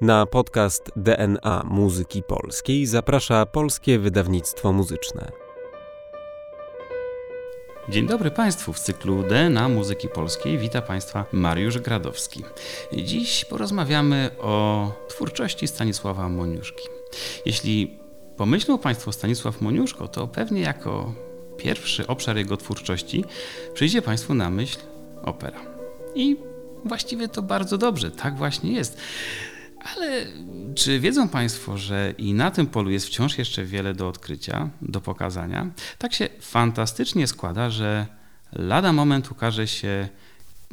Na podcast DNA Muzyki Polskiej zaprasza Polskie Wydawnictwo Muzyczne. Dzień dobry Państwu. W cyklu DNA Muzyki Polskiej wita Państwa Mariusz Gradowski. Dziś porozmawiamy o twórczości Stanisława Moniuszki. Jeśli pomyślą Państwo Stanisław Moniuszko, to pewnie jako pierwszy obszar jego twórczości przyjdzie Państwu na myśl opera. I właściwie to bardzo dobrze, tak właśnie jest. Ale czy wiedzą Państwo, że i na tym polu jest wciąż jeszcze wiele do odkrycia, do pokazania? Tak się fantastycznie składa, że lada moment ukaże się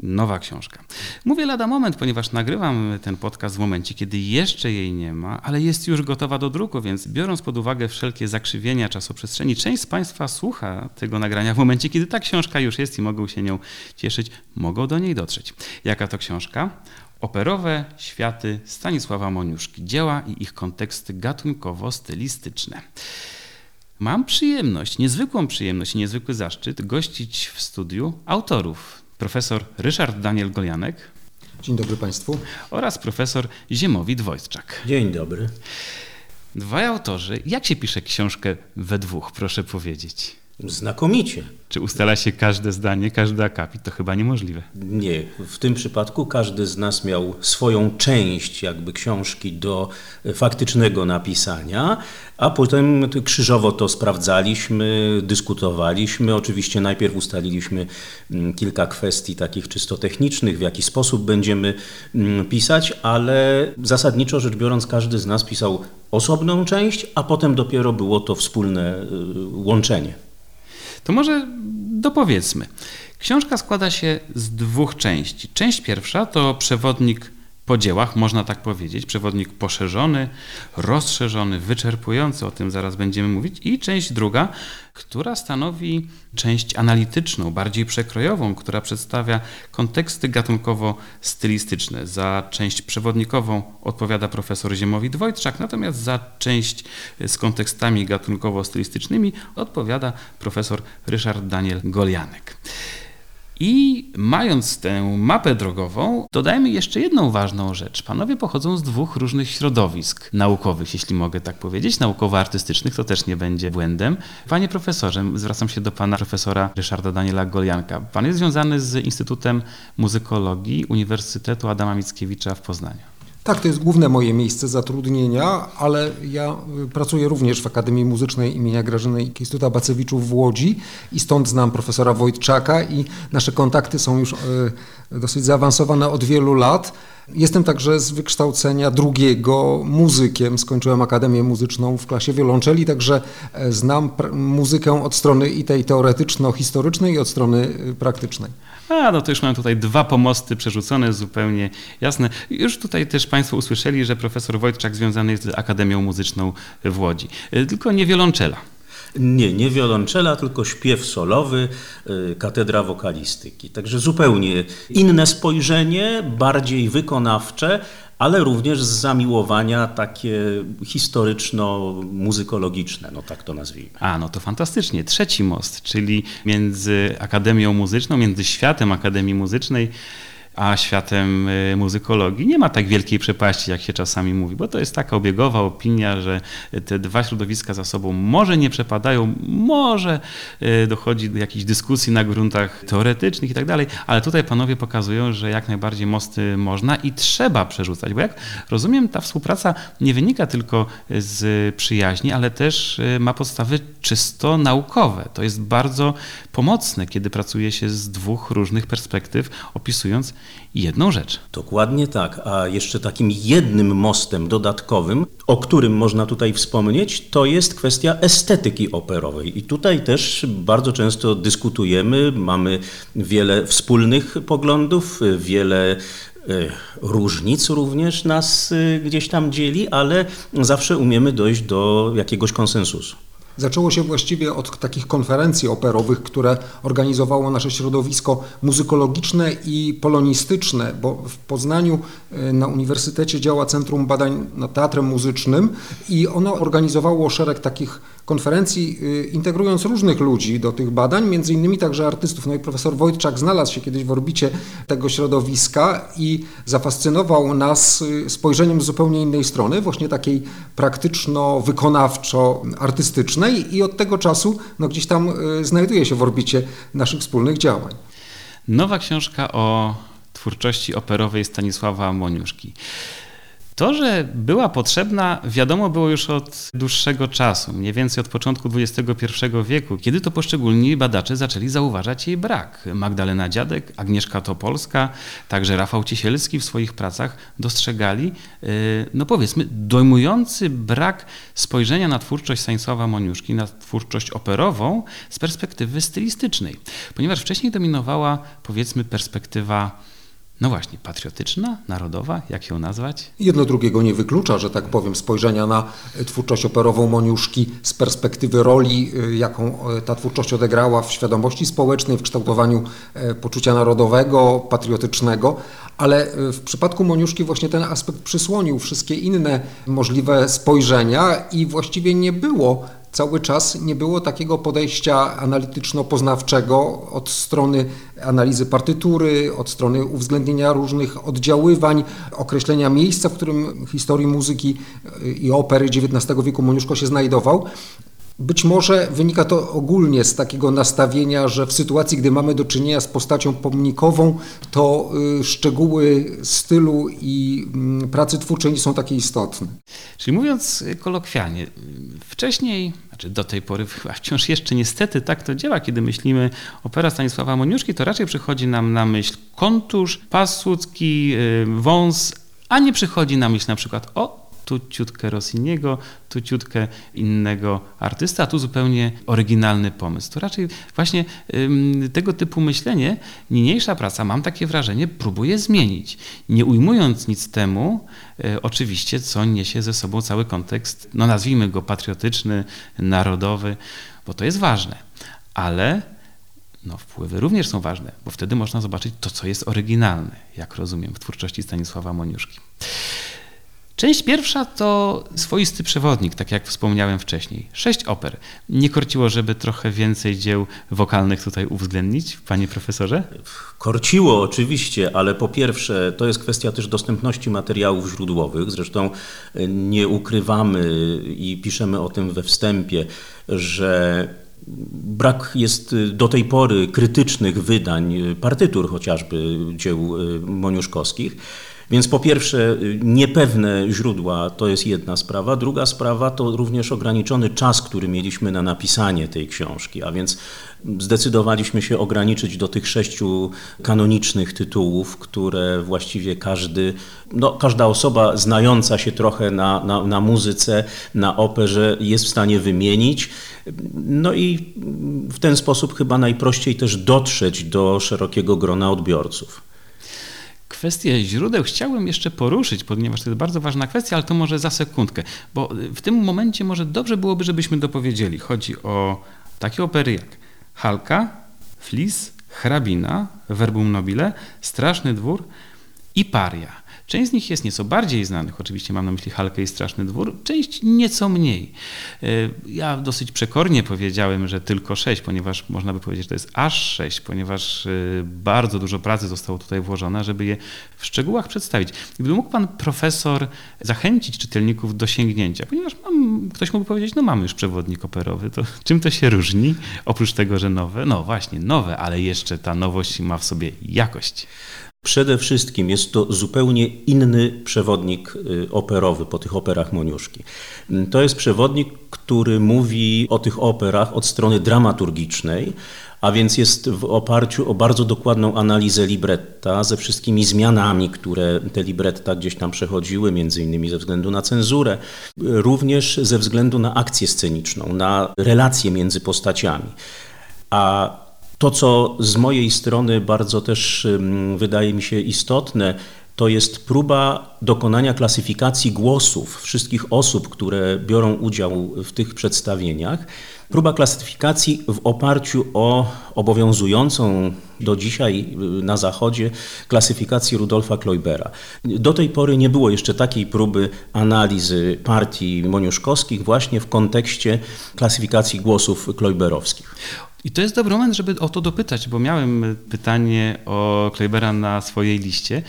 nowa książka. Mówię lada moment, ponieważ nagrywam ten podcast w momencie, kiedy jeszcze jej nie ma, ale jest już gotowa do druku, więc biorąc pod uwagę wszelkie zakrzywienia czasoprzestrzeni, część z Państwa słucha tego nagrania w momencie, kiedy ta książka już jest i mogą się nią cieszyć, mogą do niej dotrzeć. Jaka to książka? Operowe światy Stanisława Moniuszki, dzieła i ich konteksty gatunkowo-stylistyczne. Mam przyjemność, niezwykłą przyjemność i niezwykły zaszczyt gościć w studiu autorów. Profesor Ryszard Daniel Golianek. Dzień dobry Państwu. Oraz profesor Ziemowit Wojtczak. Dzień dobry. Dwaj autorzy. Jak się pisze książkę we dwóch, proszę powiedzieć? Znakomicie. Czy ustala się każde zdanie, każdy akapit? To chyba niemożliwe. Nie, w tym przypadku każdy z nas miał swoją część jakby książki do faktycznego napisania, a potem krzyżowo to sprawdzaliśmy, dyskutowaliśmy. Oczywiście najpierw ustaliliśmy kilka kwestii takich czysto technicznych, w jaki sposób będziemy pisać, ale zasadniczo rzecz biorąc każdy z nas pisał osobną część, a potem dopiero było to wspólne y, łączenie. To może dopowiedzmy. Książka składa się z dwóch części. Część pierwsza to przewodnik po dziełach, można tak powiedzieć. Przewodnik poszerzony, rozszerzony, wyczerpujący, o tym zaraz będziemy mówić. I część druga, która stanowi część analityczną, bardziej przekrojową, która przedstawia konteksty gatunkowo-stylistyczne. Za część przewodnikową odpowiada profesor Ziemowit-Wojtrzak, natomiast za część z kontekstami gatunkowo-stylistycznymi odpowiada profesor Ryszard Daniel Golianek. I mając tę mapę drogową, dodajmy jeszcze jedną ważną rzecz. Panowie pochodzą z dwóch różnych środowisk naukowych, jeśli mogę tak powiedzieć, naukowo-artystycznych, to też nie będzie błędem. Panie profesorze, zwracam się do pana profesora Ryszarda Daniela Golianka. Pan jest związany z Instytutem Muzykologii Uniwersytetu Adama Mickiewicza w Poznaniu. Tak, to jest główne moje miejsce zatrudnienia, ale ja y, pracuję również w Akademii Muzycznej imienia Grażyny Kistuta Bacewiczów w Łodzi i stąd znam profesora Wojtczaka i nasze kontakty są już y, dosyć zaawansowane od wielu lat. Jestem także z wykształcenia drugiego muzykiem. Skończyłem Akademię Muzyczną w klasie wiolonczeli, także e, znam muzykę od strony i tej teoretyczno-historycznej i od strony y, praktycznej. A, no to już mam tutaj dwa pomosty przerzucone, zupełnie jasne. Już tutaj też Państwo usłyszeli, że profesor Wojtczak związany jest z Akademią Muzyczną w Łodzi. E, tylko nie wiolonczela. Nie, nie wiolonczela, tylko śpiew solowy, y, katedra wokalistyki. Także zupełnie inne spojrzenie, bardziej wykonawcze, ale również z zamiłowania takie historyczno-muzykologiczne, no tak to nazwijmy. A, no to fantastycznie. Trzeci most, czyli między Akademią Muzyczną, między światem Akademii Muzycznej a światem y, muzykologii nie ma tak wielkiej przepaści, jak się czasami mówi, bo to jest taka obiegowa opinia, że te dwa środowiska za sobą może nie przepadają, może y, dochodzi do jakichś dyskusji na gruntach teoretycznych i tak dalej, ale tutaj panowie pokazują, że jak najbardziej mosty można i trzeba przerzucać, bo jak rozumiem, ta współpraca nie wynika tylko z przyjaźni, ale też y, ma podstawy czysto naukowe. To jest bardzo pomocne, kiedy pracuje się z dwóch różnych perspektyw, opisując jedną rzecz. Dokładnie tak. A jeszcze takim jednym mostem dodatkowym, o którym można tutaj wspomnieć, to jest kwestia estetyki operowej. I tutaj też bardzo często dyskutujemy, mamy wiele wspólnych poglądów, wiele e, różnic również nas e, gdzieś tam dzieli, ale zawsze umiemy dojść do jakiegoś konsensusu. Zaczęło się właściwie od takich konferencji operowych, które organizowało nasze środowisko muzykologiczne i polonistyczne, bo w Poznaniu e, na Uniwersytecie działa Centrum Badań nad Teatrem Muzycznym i ono organizowało szereg takich konferencji, y, integrując różnych ludzi do tych badań, między innymi także artystów. No i profesor Wojtczak znalazł się kiedyś w orbicie tego środowiska i zafascynował nas y, spojrzeniem z zupełnie innej strony, właśnie takiej praktyczno-wykonawczo-artystycznej i od tego czasu no, gdzieś tam y, znajduje się w orbicie naszych wspólnych działań. Nowa książka o twórczości operowej Stanisława Moniuszki. To, że była potrzebna, wiadomo było już od dłuższego czasu, mniej więcej od początku XXI wieku, kiedy to poszczególni badacze zaczęli zauważać jej brak. Magdalena Dziadek, Agnieszka Topolska, także Rafał Ciesielski w swoich pracach dostrzegali, y, no powiedzmy, dojmujący brak spojrzenia na twórczość Stanisława Moniuszki, na twórczość operową z perspektywy stylistycznej. Ponieważ wcześniej dominowała, powiedzmy, perspektywa no właśnie, patriotyczna, narodowa, jak ją nazwać? Jedno drugiego nie wyklucza, że tak powiem, spojrzenia na twórczość operową Moniuszki z perspektywy roli, y, jaką y, ta twórczość odegrała w świadomości społecznej, w kształtowaniu poczucia narodowego, patriotycznego, ale w przypadku Moniuszki właśnie ten aspekt przysłonił wszystkie inne możliwe spojrzenia i właściwie nie było cały czas nie było takiego podejścia analityczno-poznawczego od strony analizy partytury, od strony uwzględnienia różnych oddziaływań, określenia miejsca, w którym historii muzyki i opery XIX wieku Moniuszko się znajdował. Być może wynika to ogólnie z takiego nastawienia, że w sytuacji, gdy mamy do czynienia z postacią pomnikową, to y, szczegóły stylu i mm, pracy twórczej nie są takie istotne. Czyli mówiąc kolokwialnie, wcześniej, znaczy do tej pory, a wciąż jeszcze niestety tak to działa, kiedy myślimy opera Stanisława Moniuszki, to raczej przychodzi nam na myśl kontusz, pas słudzki, y, wąs, a nie przychodzi na myśl na przykład o tu ciutkę Rossiniego, tu ciutkę innego artysta, a tu zupełnie oryginalny pomysł. To raczej właśnie ym, tego typu myślenie, niniejsza praca, mam takie wrażenie, próbuje zmienić. Nie ujmując nic temu, y, oczywiście, co niesie ze sobą cały kontekst, no nazwijmy go patriotyczny, narodowy, bo to jest ważne. Ale no, wpływy również są ważne, bo wtedy można zobaczyć to, co jest oryginalne, jak rozumiem, w twórczości Stanisława Moniuszki. Część pierwsza to swoisty przewodnik, tak jak wspomniałem wcześniej. Sześć oper. Nie korciło, żeby trochę więcej dzieł wokalnych tutaj uwzględnić, panie profesorze? Korciło oczywiście, ale po pierwsze to jest kwestia też dostępności materiałów źródłowych. Zresztą e, nie ukrywamy i piszemy o tym we wstępie, że Brak jest do tej pory krytycznych wydań partytur chociażby dzieł e, moniuszkowskich. Więc po pierwsze, niepewne źródła to jest jedna sprawa. Druga sprawa to również ograniczony czas, który mieliśmy na napisanie tej książki, a więc zdecydowaliśmy się ograniczyć do tych sześciu kanonicznych tytułów, które właściwie każdy, no, każda osoba znająca się trochę na, na, na muzyce, na operze jest w stanie wymienić. No i w ten sposób chyba najprościej też dotrzeć do szerokiego grona odbiorców. Kwestię źródeł chciałbym jeszcze poruszyć, ponieważ to jest bardzo ważna kwestia, ale to może za sekundkę, bo w tym momencie może dobrze byłoby, żebyśmy dopowiedzieli. Chodzi o takie opery jak Halka, Flis, Hrabina, Verbum Nobile, Straszny Dwór i Paria. Część z nich jest nieco bardziej znanych, oczywiście mam na myśli Halkę i Straszny Dwór, część nieco mniej. E, ja dosyć przekornie powiedziałem, że tylko sześć, ponieważ można by powiedzieć, że to jest aż sześć, ponieważ e, bardzo dużo pracy zostało tutaj włożone, żeby je w szczegółach przedstawić. Gdyby mógł pan profesor zachęcić czytelników do sięgnięcia, ponieważ mam, ktoś mógłby powiedzieć, no mamy już przewodnik operowy, to czym to się różni? Oprócz tego, że nowe, no właśnie, nowe, ale jeszcze ta nowość ma w sobie jakość. Przede wszystkim jest to zupełnie inny przewodnik y, operowy po tych operach Moniuszki. Mm, to jest przewodnik, który mówi o tych operach od strony dramaturgicznej, a więc jest w oparciu o bardzo dokładną analizę libretta ze wszystkimi zmianami, które te libretta gdzieś tam przechodziły, między innymi ze względu na cenzurę, również ze względu na akcję sceniczną, na relacje między postaciami. A to, co z mojej strony bardzo też wydaje mi się istotne, to jest próba dokonania klasyfikacji głosów wszystkich osób, które biorą udział w tych przedstawieniach. Próba klasyfikacji w oparciu o obowiązującą do dzisiaj na Zachodzie klasyfikację Rudolfa Kleubera. Do tej pory nie było jeszcze takiej próby analizy partii moniuszkowskich właśnie w kontekście klasyfikacji głosów kleuberowskich. I to jest dobry moment, żeby o to dopytać, bo miałem pytanie o Kleibera na swojej liście.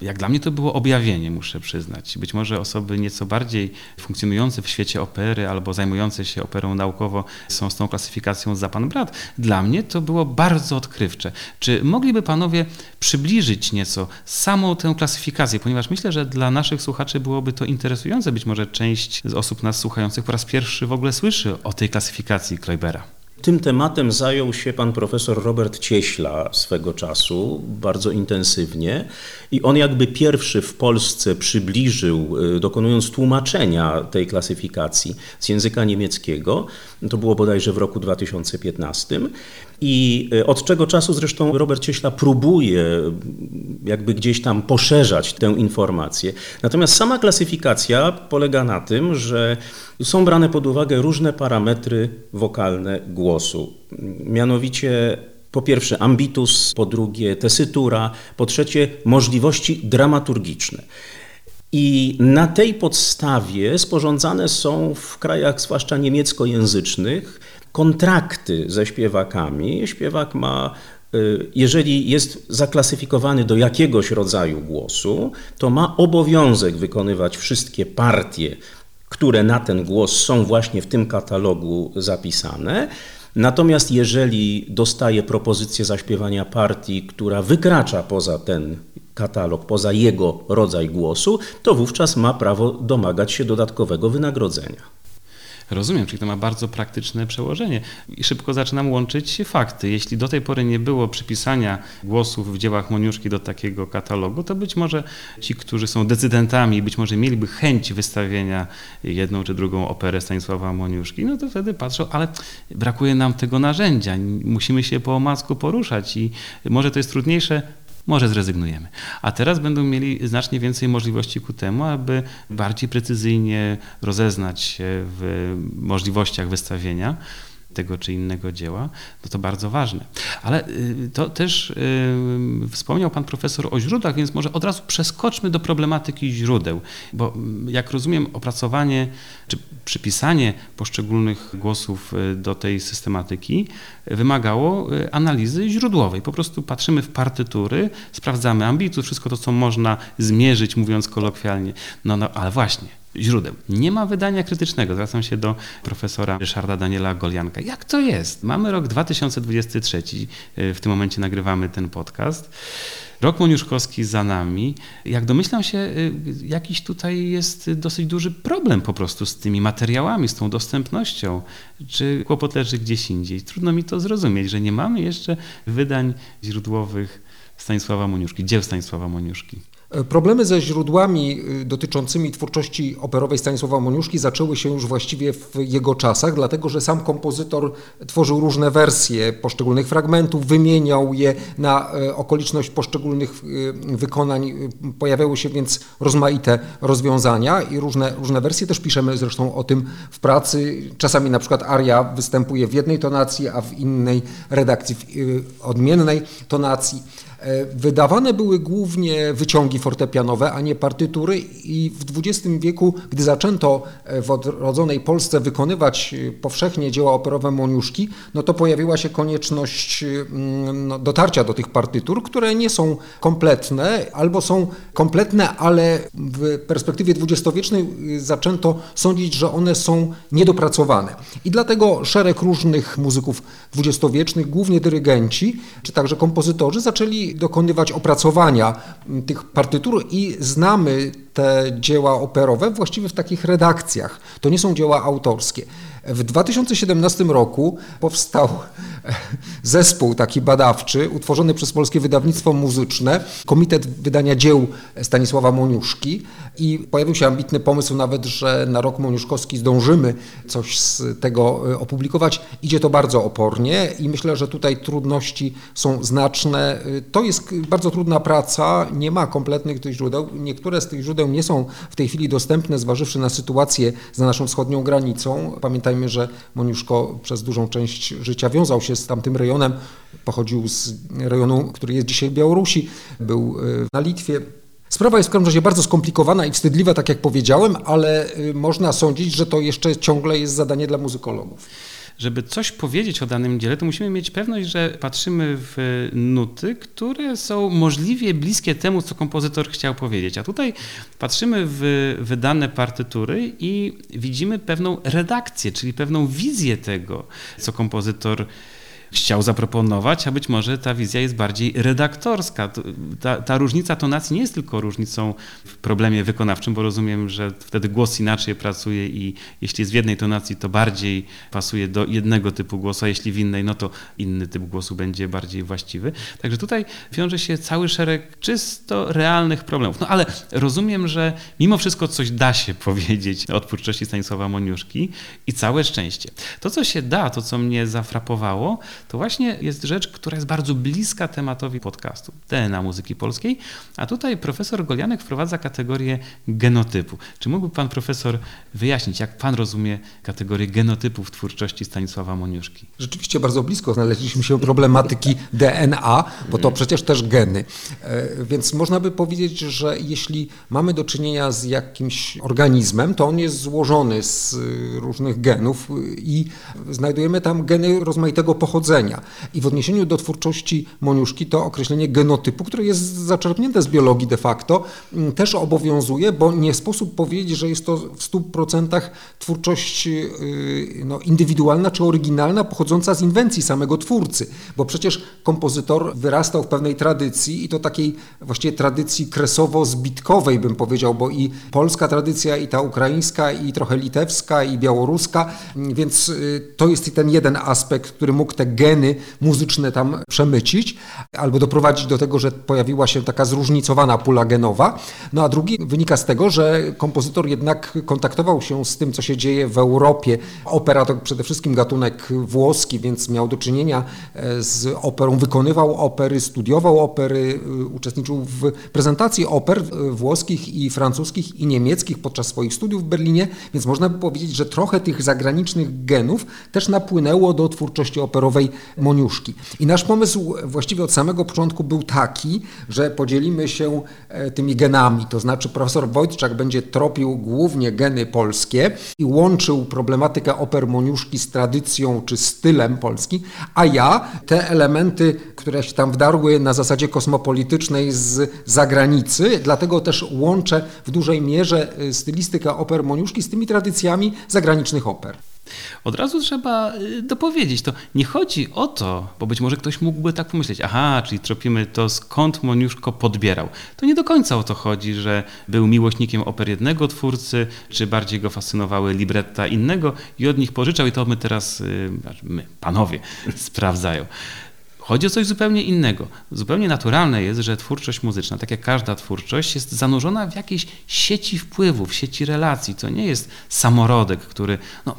Jak dla mnie to było objawienie, muszę przyznać. Być może osoby nieco bardziej funkcjonujące w świecie opery albo zajmujące się operą naukowo są z tą klasyfikacją za pan brat. Dla mnie to było bardzo odkrywcze. Czy mogliby panowie przybliżyć nieco samą tę klasyfikację, ponieważ myślę, że dla naszych słuchaczy byłoby to interesujące. Być może część z osób nas słuchających po raz pierwszy w ogóle słyszy o tej klasyfikacji Kleubera. Tym tematem zajął się pan profesor Robert Cieśla swego czasu bardzo intensywnie i on jakby pierwszy w Polsce przybliżył, y, dokonując tłumaczenia tej klasyfikacji z języka niemieckiego. To było bodajże w roku 2015. I y, od czego czasu zresztą Robert Cieśla próbuje y, jakby gdzieś tam poszerzać tę informację. Natomiast sama klasyfikacja polega na tym, że są brane pod uwagę różne parametry wokalne głosu. Mianowicie po pierwsze ambitus, po drugie tesytura, po trzecie możliwości dramaturgiczne. I na tej podstawie sporządzane są w krajach zwłaszcza niemieckojęzycznych kontrakty ze śpiewakami. Śpiewak ma y, jeżeli jest zaklasyfikowany do jakiegoś rodzaju głosu, to ma obowiązek wykonywać wszystkie partie, które na ten głos są właśnie w tym katalogu zapisane. Natomiast jeżeli dostaje propozycję zaśpiewania partii, która wykracza poza ten katalog, poza jego rodzaj głosu, to wówczas ma prawo domagać się dodatkowego wynagrodzenia. Rozumiem, czyli to ma bardzo praktyczne przełożenie. I szybko zaczynam łączyć fakty. Jeśli do tej pory nie było przypisania głosów w dziełach Moniuszki do takiego katalogu, to być może ci, którzy są decydentami, być może mieliby chęć wystawienia jedną czy drugą operę Stanisława Moniuszki, no to wtedy patrzą, ale brakuje nam tego narzędzia, musimy się po omacku poruszać i może to jest trudniejsze może zrezygnujemy. A teraz będą mieli znacznie więcej możliwości ku temu, aby bardziej precyzyjnie rozeznać się w możliwościach wystawienia tego czy innego dzieła, no to bardzo ważne. Ale y, to też y, wspomniał pan profesor o źródłach, więc może od razu przeskoczmy do problematyki źródeł, bo mm, jak rozumiem opracowanie czy przypisanie poszczególnych głosów y, do tej systematyki wymagało analizy źródłowej. Po prostu patrzymy w partytury, sprawdzamy ambitus, wszystko to, co można zmierzyć, mówiąc kolokwialnie. No, no ale właśnie, źródeł. Nie ma wydania krytycznego. Zwracam się do profesora Ryszarda Daniela Golianka. Jak to jest? Mamy rok 2023, w tym momencie nagrywamy ten podcast. Rok Moniuszkowski za nami. Jak domyślam się, y, jakiś tutaj jest dosyć duży problem po prostu z tymi materiałami, z tą dostępnością. Czy kłopot leży gdzieś indziej? Trudno mi to zrozumieć, że nie mamy jeszcze wydań źródłowych Stanisława Moniuszki, dzieł Stanisława Moniuszki. Problemy ze źródłami y, dotyczącymi twórczości operowej Stanisława Moniuszki zaczęły się już właściwie w jego czasach, dlatego że sam kompozytor tworzył różne wersje poszczególnych fragmentów, wymieniał je na e, okoliczność poszczególnych y, wykonań. Pojawiały się więc rozmaite rozwiązania i różne, różne wersje. Też piszemy zresztą o tym w pracy. Czasami na przykład aria występuje w jednej tonacji, a w innej redakcji w odmiennej tonacji. E, wydawane były głównie wyciągi fortepianowe, a nie partytury i w XX wieku, gdy zaczęto e, w odrodzonej Polsce wykonywać e, powszechnie dzieła operowe Moniuszki, no to pojawiła się konieczność no, dotarcia do tych partytur, które nie są kompletne albo są kompletne, ale w perspektywie dwudziestowiecznej zaczęto sądzić, że one są niedopracowane. I dlatego szereg różnych muzyków dwudziestowiecznych, głównie dyrygenci, czy także kompozytorzy zaczęli dokonywać opracowania tych partytur i znamy te dzieła operowe właściwie w takich redakcjach. To nie są dzieła autorskie. W 2017 roku powstał zespół taki badawczy utworzony przez Polskie Wydawnictwo Muzyczne, Komitet Wydania Dzieł Stanisława Moniuszki i pojawił się ambitny pomysł nawet, że na rok moniuszkowski zdążymy coś z tego e, opublikować. Idzie to bardzo opornie i myślę, że tutaj trudności są znaczne. E, to jest bardzo trudna praca, nie ma kompletnych tych źródeł. Niektóre z tych źródeł nie są w tej chwili dostępne, zważywszy na sytuację za naszą wschodnią granicą. Pamiętajmy, że Moniuszko przez dużą część życia wiązał się z tamtym rejonem, pochodził z rejonu, który jest dzisiaj Białorusi, był e, na Litwie. Sprawa jest w każdym razie bardzo skomplikowana i wstydliwa, tak jak powiedziałem, ale y, można sądzić, że to jeszcze ciągle jest zadanie dla muzykologów. Żeby coś powiedzieć o danym dziele, to musimy mieć pewność, że patrzymy w nuty, które są możliwie bliskie temu, co kompozytor chciał powiedzieć. A tutaj patrzymy w wydane partytury i widzimy pewną redakcję, czyli pewną wizję tego, co kompozytor chciał zaproponować, a być może ta wizja jest bardziej redaktorska. Ta, ta, różnica tonacji nie jest tylko różnicą w problemie wykonawczym, bo rozumiem, że wtedy głos inaczej pracuje i jeśli jest w jednej tonacji, to bardziej pasuje do jednego typu głosu, a jeśli w innej, no to inny typ głosu będzie bardziej właściwy. Także tutaj wiąże się cały szereg czysto realnych problemów. No ale rozumiem, że mimo wszystko coś da się powiedzieć o twórczości Stanisława Moniuszki i całe szczęście. To, co się da, to, co mnie zafrapowało, to właśnie jest rzecz, która jest bardzo bliska tematowi podcastu, DNA muzyki polskiej, a tutaj profesor Golianek wprowadza kategorię genotypu. Czy mógłby pan profesor wyjaśnić, jak pan rozumie kategorię genotypu w twórczości Stanisława Moniuszki? Rzeczywiście bardzo blisko znaleźliśmy się problematyki DNA, bo to przecież też geny. E, więc można by powiedzieć, że jeśli mamy do czynienia z jakimś organizmem, to on jest złożony z różnych genów i znajdujemy tam geny rozmaitego pochodzenia i w odniesieniu do twórczości Moniuszki to określenie genotypu, które jest zaczerpnięte z biologii de facto, mm, też obowiązuje, bo nie sposób powiedzieć, że jest to w 100% twórczość yy, no, indywidualna czy oryginalna, pochodząca z inwencji samego twórcy, bo przecież kompozytor wyrastał w pewnej tradycji i to takiej właściwie tradycji kresowo-zbitkowej bym powiedział, bo i polska tradycja, i ta ukraińska, i trochę litewska, i białoruska, więc yy, to jest ten jeden aspekt, który mógł te geny muzyczne tam przemycić, albo doprowadzić do tego, że pojawiła się taka zróżnicowana pula genowa. No a drugi wynika z tego, że kompozytor jednak kontaktował się z tym, co się dzieje w Europie. Opera to przede wszystkim gatunek włoski, więc miał do czynienia e, z operą, wykonywał opery, studiował opery, e, uczestniczył w prezentacji oper e, włoskich i francuskich i niemieckich podczas swoich studiów w Berlinie, więc można by powiedzieć, że trochę tych zagranicznych genów też napłynęło do twórczości operowej Moniuszki. I nasz pomysł właściwie od samego początku był taki, że podzielimy się e, tymi genami, to znaczy profesor Wojtczak będzie tropił głównie geny polskie i łączył problematykę oper Moniuszki z tradycją czy stylem polskim, a ja te elementy, które się tam wdarły na zasadzie kosmopolitycznej z zagranicy, dlatego też łączę w dużej mierze e, stylistykę oper Moniuszki z tymi tradycjami zagranicznych oper. Od razu trzeba y, dopowiedzieć, to nie chodzi o to, bo być może ktoś mógłby tak pomyśleć, aha, czyli tropimy to skąd Moniuszko podbierał. To nie do końca o to chodzi, że był miłośnikiem oper jednego twórcy, czy bardziej go fascynowały libretta innego i od nich pożyczał i to my teraz, y, znaczy my, panowie, sprawdzają. Chodzi o coś zupełnie innego. Zupełnie naturalne jest, że twórczość muzyczna, tak jak każda twórczość, jest zanurzona w jakiejś sieci wpływów, sieci relacji. To nie jest samorodek, który no,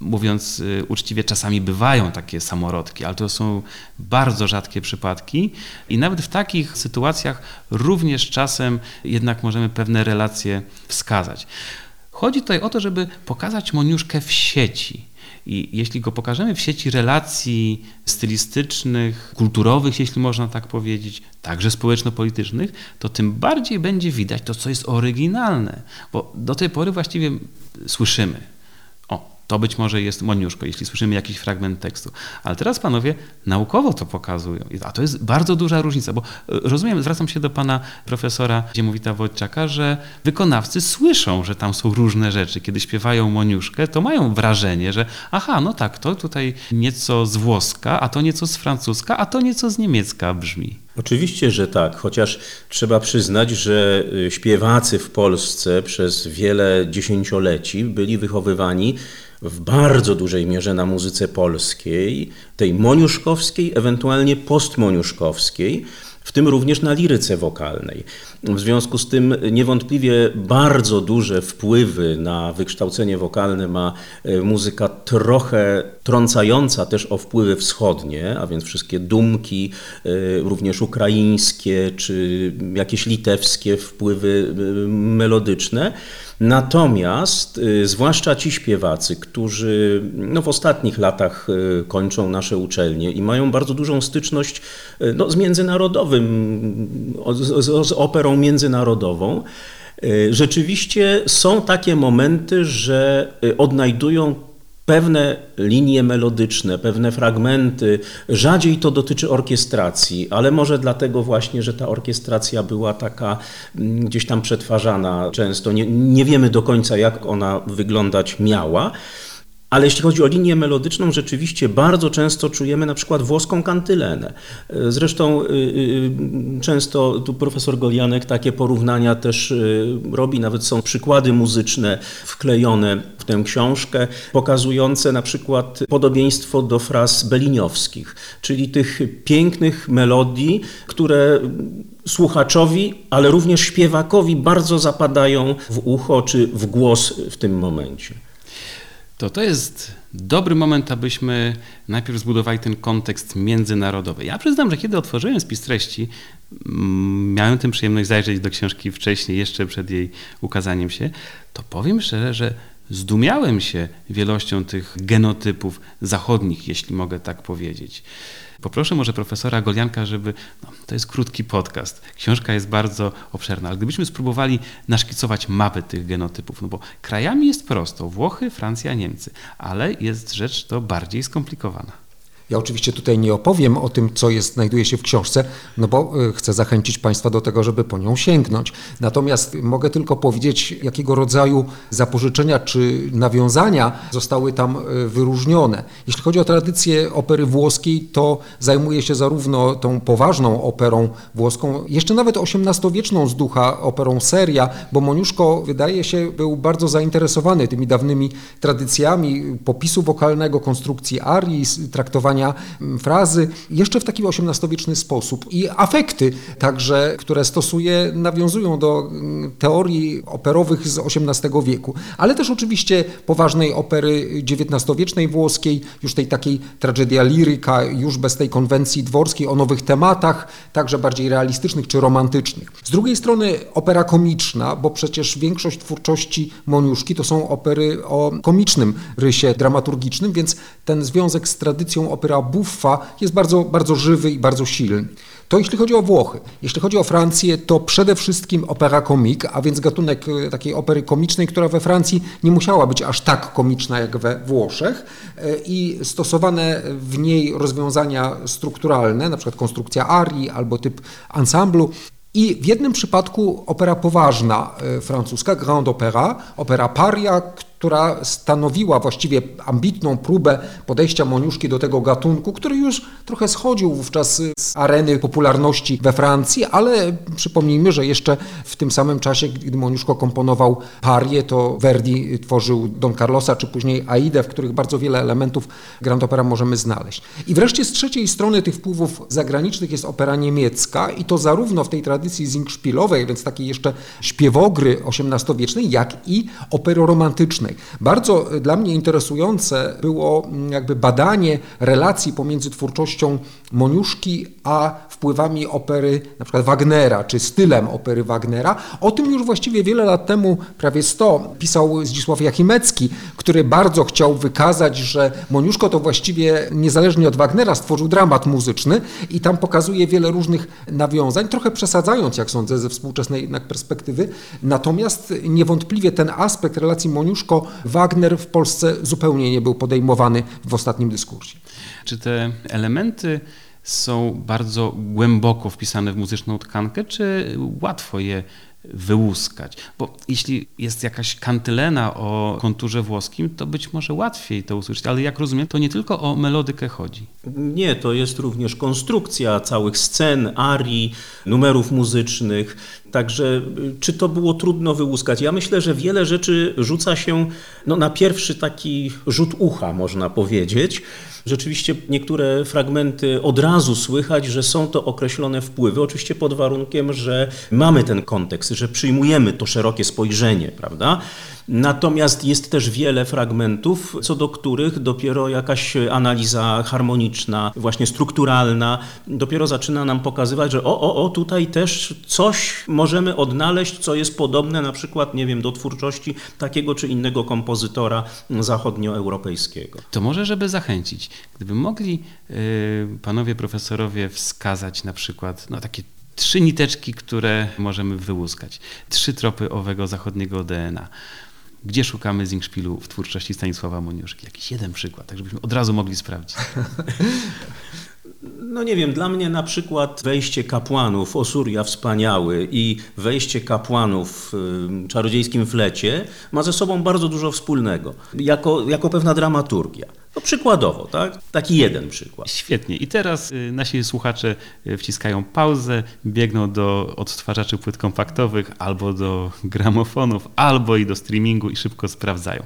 mówiąc y, uczciwie, czasami bywają takie samorodki, ale to są bardzo rzadkie przypadki i nawet w takich sytuacjach również czasem jednak możemy pewne relacje wskazać. Chodzi tutaj o to, żeby pokazać Moniuszkę w sieci. I jeśli go pokażemy w sieci relacji stylistycznych, kulturowych, jeśli można tak powiedzieć, także społeczno-politycznych, to tym bardziej będzie widać to, co jest oryginalne. Bo do tej pory właściwie słyszymy, to być może jest Moniuszko, jeśli słyszymy jakiś fragment tekstu. Ale teraz panowie naukowo to pokazują. A to jest bardzo duża różnica, bo e, rozumiem, zwracam się do pana profesora Ziemowita Wojciaka, że wykonawcy słyszą, że tam są różne rzeczy. Kiedy śpiewają Moniuszkę, to mają wrażenie, że aha, no tak, to tutaj nieco z włoska, a to nieco z francuska, a to nieco z niemiecka brzmi. Oczywiście, że tak, chociaż trzeba przyznać, że y, śpiewacy w Polsce przez wiele dziesięcioleci byli wychowywani w bardzo dużej mierze na muzyce polskiej, tej moniuszkowskiej, ewentualnie postmoniuszkowskiej w tym również na liryce wokalnej. W związku z tym niewątpliwie bardzo duże wpływy na wykształcenie wokalne ma e, muzyka trochę trącająca też o wpływy wschodnie, a więc wszystkie dumki, e, również ukraińskie czy jakieś litewskie wpływy e, melodyczne. Natomiast y, zwłaszcza ci śpiewacy, którzy no, w ostatnich latach y, kończą nasze uczelnie i mają bardzo dużą styczność y, no, z międzynarodowym, z, z, z operą międzynarodową, rzeczywiście są takie momenty, że odnajdują pewne linie melodyczne, pewne fragmenty. Rzadziej to dotyczy orkiestracji, ale może dlatego właśnie, że ta orkiestracja była taka mm, gdzieś tam przetwarzana często. Nie, nie wiemy do końca, jak ona wyglądać miała. Ale jeśli chodzi o linię melodyczną, rzeczywiście bardzo często czujemy na przykład włoską kantylenę. Zresztą y, y, często tu profesor Golianek takie porównania też y, robi, nawet są przykłady muzyczne wklejone w tę książkę, pokazujące na przykład podobieństwo do fraz beliniowskich, czyli tych pięknych melodii, które słuchaczowi, ale również śpiewakowi bardzo zapadają w ucho czy w głos w tym momencie to to jest dobry moment, abyśmy najpierw zbudowali ten kontekst międzynarodowy. Ja przyznam, że kiedy otworzyłem spis treści, mm, miałem tę przyjemność zajrzeć do książki wcześniej, jeszcze przed jej ukazaniem się, to powiem szczerze, że zdumiałem się wielością tych genotypów zachodnich, jeśli mogę tak powiedzieć. Poproszę może profesora Golianka, żeby. No, to jest krótki podcast. Książka jest bardzo obszerna, ale gdybyśmy spróbowali naszkicować mapę tych genotypów, no bo krajami jest prosto Włochy, Francja, Niemcy, ale jest rzecz to bardziej skomplikowana. Ja oczywiście tutaj nie opowiem o tym, co jest, znajduje się w książce, no bo e, chcę zachęcić Państwa do tego, żeby po nią sięgnąć. Natomiast mogę tylko powiedzieć, jakiego rodzaju zapożyczenia czy nawiązania zostały tam e, wyróżnione. Jeśli chodzi o tradycję opery włoskiej, to zajmuje się zarówno tą poważną operą włoską, jeszcze nawet XVIII-wieczną z ducha operą seria, bo Moniuszko wydaje się był bardzo zainteresowany tymi dawnymi tradycjami popisu wokalnego, konstrukcji arii, traktowania Mm, frazy, jeszcze w taki XVIII-wieczny sposób. I afekty także, które stosuje, nawiązują do mm, teorii operowych z XVIII wieku, ale też oczywiście poważnej opery XIX-wiecznej włoskiej, już tej takiej tragedia liryka, już bez tej konwencji dworskiej o nowych tematach, także bardziej realistycznych czy romantycznych. Z drugiej strony opera komiczna, bo przecież większość twórczości Moniuszki to są opery o komicznym rysie dramaturgicznym, więc ten związek z tradycją opery opera buffa jest bardzo, bardzo żywy i bardzo silny. To jeśli chodzi o Włochy. Jeśli chodzi o Francję, to przede wszystkim opera komik, a więc gatunek e, takiej opery komicznej, która we Francji nie musiała być aż tak komiczna jak we Włoszech e, i stosowane w niej rozwiązania strukturalne, na przykład konstrukcja arii albo typ ensemblu, i w jednym przypadku opera poważna e, francuska, Grande Opera, opera Paria, która stanowiła właściwie ambitną próbę podejścia Moniuszki do tego gatunku, który już trochę schodził wówczas z areny popularności we Francji, ale przypomnijmy, że jeszcze w tym samym czasie, gdy Moniuszko komponował parię, to Verdi tworzył Don Carlosa, czy później Aidę, w których bardzo wiele elementów Grand Opera możemy znaleźć. I wreszcie z trzeciej strony tych wpływów zagranicznych jest opera niemiecka i to zarówno w tej tradycji zingszpilowej, więc takiej jeszcze śpiewogry XVIII-wiecznej, jak i operoromantycznej. Bardzo y, dla mnie interesujące było mm, jakby badanie relacji pomiędzy twórczością Moniuszki a wpływami opery na przykład Wagnera, czy stylem opery Wagnera. O tym już właściwie wiele lat temu, prawie 100, pisał Zdzisław Jachimecki, który bardzo chciał wykazać, że Moniuszko to właściwie niezależnie od Wagnera stworzył dramat muzyczny i tam pokazuje wiele różnych nawiązań, trochę przesadzając, jak sądzę, ze współczesnej jednak perspektywy. Natomiast niewątpliwie ten aspekt relacji Moniuszko Moniuszko-Wagner w Polsce zupełnie nie był podejmowany w ostatnim dyskursie. Czy te elementy są bardzo głęboko wpisane w muzyczną tkankę, czy łatwo je wyłuskać? Bo jeśli jest jakaś kantylena o konturze włoskim, to być może łatwiej to usłyszeć, ale jak rozumiem, to nie tylko o melodykę chodzi. Nie, to jest również konstrukcja całych scen, arii, numerów muzycznych. Także y, czy to było trudno wyłuskać? Ja myślę, że wiele rzeczy rzuca się no, na pierwszy taki rzut ucha, można powiedzieć. Rzeczywiście niektóre fragmenty od razu słychać, że są to określone wpływy, oczywiście pod warunkiem, że mamy ten kontekst, że przyjmujemy to szerokie spojrzenie, prawda? Natomiast jest też wiele fragmentów, co do których dopiero jakaś analiza harmoniczna, właśnie strukturalna, dopiero zaczyna nam pokazywać, że o, o, o, tutaj też coś możemy odnaleźć, co jest podobne na przykład, nie wiem, do twórczości takiego czy innego kompozytora zachodnioeuropejskiego. To może, żeby zachęcić, gdyby mogli yy, panowie profesorowie wskazać na przykład no, takie trzy niteczki, które możemy wyłuskać, trzy tropy owego zachodniego DNA. Gdzie szukamy Zingszpilu w twórczości Stanisława Moniuszki? Jakiś jeden przykład, tak żebyśmy od razu mogli sprawdzić. No nie wiem, dla mnie na przykład wejście kapłanów, Osuria wspaniały i wejście kapłanów w czarodziejskim flecie ma ze sobą bardzo dużo wspólnego, jako, jako pewna dramaturgia. No przykładowo, tak? Taki jeden przykład. Świetnie. I teraz y, nasi słuchacze y, wciskają pauzę, biegną do odtwarzaczy płyt kompaktowych, albo do gramofonów, albo i do streamingu i szybko sprawdzają.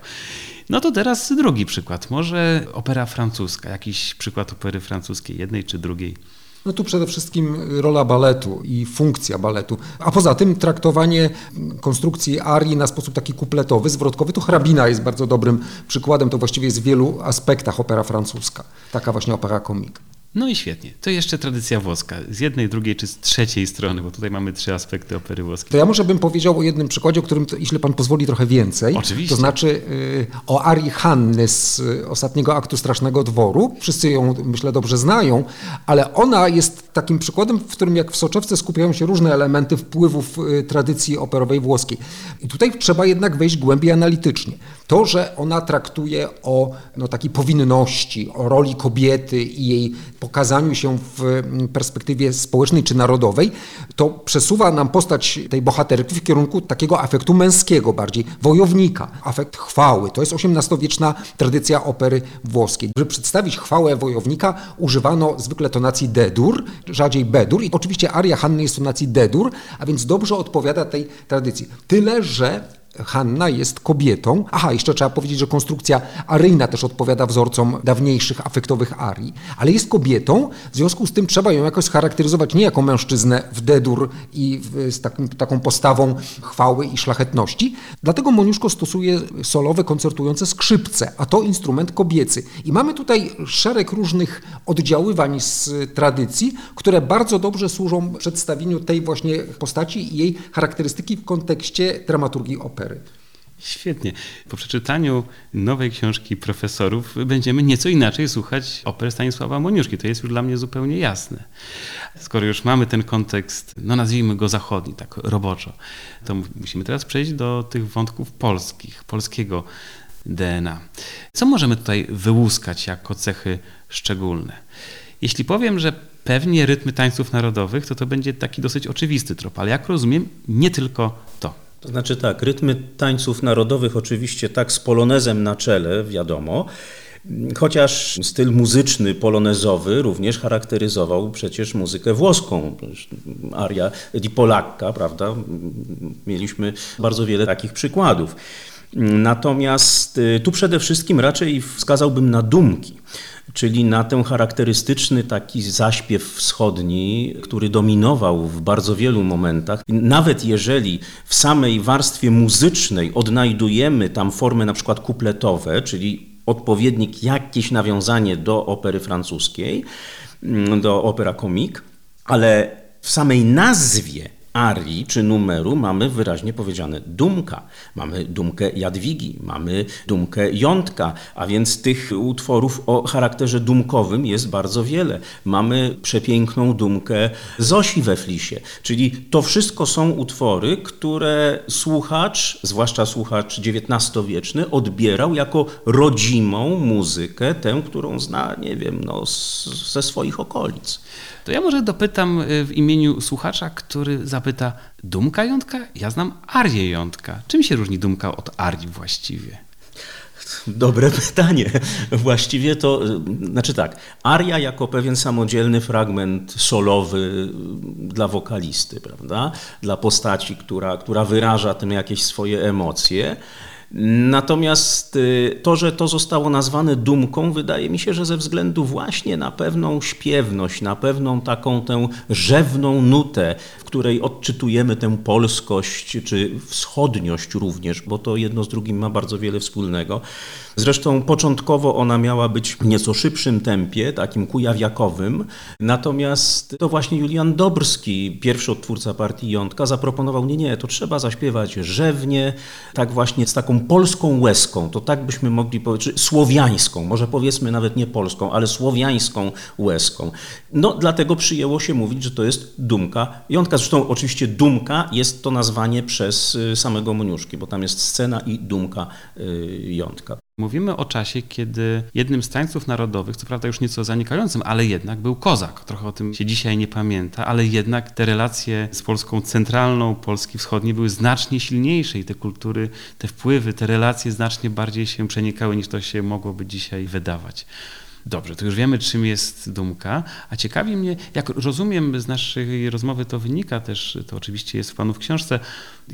No to teraz drugi przykład. Może opera francuska, jakiś przykład opery francuskiej, jednej czy drugiej. No tu przede wszystkim rola baletu i funkcja baletu, a poza tym traktowanie konstrukcji arii na sposób taki kupletowy, zwrotkowy, to hrabina jest bardzo dobrym przykładem, to właściwie jest w wielu aspektach opera francuska, taka właśnie opera komik. No i świetnie. To jeszcze tradycja włoska. Z jednej, drugiej czy z trzeciej strony, bo tutaj mamy trzy aspekty opery włoskiej. To ja może bym powiedział o jednym przykładzie, o którym, jeśli pan pozwoli, trochę więcej. Oczywiście. To znaczy y, o Arii Hanny z y, ostatniego aktu Strasznego Dworu. Wszyscy ją, myślę, dobrze znają, ale ona jest takim przykładem, w którym jak w soczewce skupiają się różne elementy wpływów y, tradycji operowej włoskiej. I tutaj trzeba jednak wejść głębiej analitycznie. To, że ona traktuje o no, takiej powinności, o roli kobiety i jej pokazaniu się w mm, perspektywie społecznej czy narodowej, to przesuwa nam postać tej bohaterki w kierunku takiego afektu męskiego, bardziej wojownika, afekt chwały. To jest XVIII-wieczna tradycja opery włoskiej. Żeby przedstawić chwałę wojownika, używano zwykle tonacji D-dur, rzadziej B-dur i oczywiście aria Hanny jest tonacji D-dur, a więc dobrze odpowiada tej tradycji. Tyle, że Hanna jest kobietą. Aha, jeszcze trzeba powiedzieć, że konstrukcja aryjna też odpowiada wzorcom dawniejszych afektowych arii, ale jest kobietą, w związku z tym trzeba ją jakoś scharakteryzować nie jako mężczyznę w dedur i w, z takim, taką postawą chwały i szlachetności. Dlatego Moniuszko stosuje solowe, koncertujące skrzypce, a to instrument kobiecy. I mamy tutaj szereg różnych oddziaływań z tradycji, które bardzo dobrze służą przedstawieniu tej właśnie postaci i jej charakterystyki w kontekście dramaturgii opery. Świetnie. Po przeczytaniu nowej książki profesorów będziemy nieco inaczej słuchać opery Stanisława Moniuszki. To jest już dla mnie zupełnie jasne. Skoro już mamy ten kontekst, no nazwijmy go zachodni, tak roboczo, to musimy teraz przejść do tych wątków polskich, polskiego DNA. Co możemy tutaj wyłuskać jako cechy szczególne? Jeśli powiem, że pewnie rytmy tańców narodowych, to to będzie taki dosyć oczywisty trop, ale jak rozumiem, nie tylko to. To znaczy tak, rytmy tańców narodowych oczywiście tak z polonezem na czele, wiadomo, chociaż styl muzyczny polonezowy również charakteryzował przecież muzykę włoską. Aria di Polacca, prawda? Mieliśmy bardzo wiele takich przykładów. Natomiast y, tu przede wszystkim raczej wskazałbym na dumki czyli na ten charakterystyczny taki zaśpiew wschodni, który dominował w bardzo wielu momentach. Nawet jeżeli w samej warstwie muzycznej odnajdujemy tam formy na przykład kupletowe, czyli odpowiednik, jakieś nawiązanie do opery francuskiej, do opera komik, ale w samej nazwie arii czy numeru mamy wyraźnie powiedziane dumka. Mamy dumkę Jadwigi, mamy dumkę Jątka, a więc tych utworów o charakterze dumkowym jest bardzo wiele. Mamy przepiękną dumkę Zosi we Flisie, czyli to wszystko są utwory, które słuchacz, zwłaszcza słuchacz XIX-wieczny, odbierał jako rodzimą muzykę, tę, którą zna, nie wiem, no, ze swoich okolic. To ja może dopytam y, w imieniu słuchacza, który za zapyta, dumka jątka? Ja znam arię jątka. Czym się różni dumka od arii właściwie? Dobre pytanie. Właściwie to, znaczy tak, aria jako pewien samodzielny fragment solowy dla wokalisty, prawda? Dla postaci, która, która wyraża tym jakieś swoje emocje. Natomiast y, to, że to zostało nazwane dumką, wydaje mi się, że ze względu właśnie na pewną śpiewność, na pewną taką tę rzewną nutę, w której odczytujemy tę polskość czy wschodniość również, bo to jedno z drugim ma bardzo wiele wspólnego. Zresztą początkowo ona miała być w nieco szybszym tempie, takim kujawiakowym, natomiast to właśnie Julian Dobrski, pierwszy odtwórca partii Jątka, zaproponował, nie, nie, to trzeba zaśpiewać rzewnie, tak właśnie z taką polską łezką, to tak byśmy mogli powiedzieć, słowiańską, może powiedzmy nawet nie polską, ale słowiańską łezką. No dlatego przyjęło się mówić, że to jest dumka Jątka. Zresztą oczywiście dumka jest to nazwanie przez y, samego Moniuszki, bo tam jest scena i dumka y, Jątka. Mówimy o czasie, kiedy jednym z tańców narodowych, co prawda już nieco zanikającym, ale jednak był kozak. Trochę o tym się dzisiaj nie pamięta, ale jednak te relacje z Polską centralną, Polski wschodniej były znacznie silniejsze i te kultury, te wpływy, te relacje znacznie bardziej się przenikały niż to się mogłoby dzisiaj wydawać. Dobrze, to już wiemy, czym jest dumka, a ciekawi mnie, jak rozumiem z naszej rozmowy, to wynika też, to oczywiście jest w Panu w książce,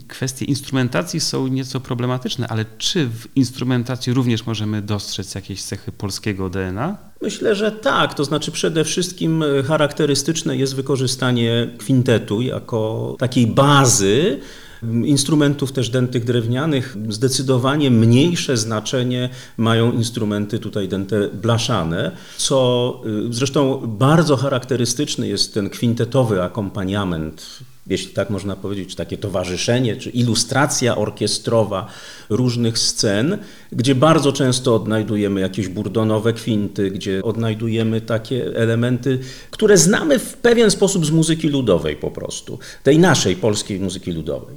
kwestie instrumentacji są nieco problematyczne, ale czy w instrumentacji również możemy dostrzec jakieś cechy polskiego DNA? Myślę, że tak. To znaczy, przede wszystkim charakterystyczne jest wykorzystanie kwintetu jako takiej bazy Instrumentów też dętych drewnianych. Zdecydowanie mniejsze znaczenie mają instrumenty tutaj dęte blaszane, co y, zresztą bardzo charakterystyczny jest ten kwintetowy akompaniament jeśli tak można powiedzieć, takie towarzyszenie, czy ilustracja orkiestrowa różnych scen, gdzie bardzo często odnajdujemy jakieś burdonowe kwinty, gdzie odnajdujemy takie elementy, które znamy w pewien sposób z muzyki ludowej po prostu, tej naszej polskiej muzyki ludowej.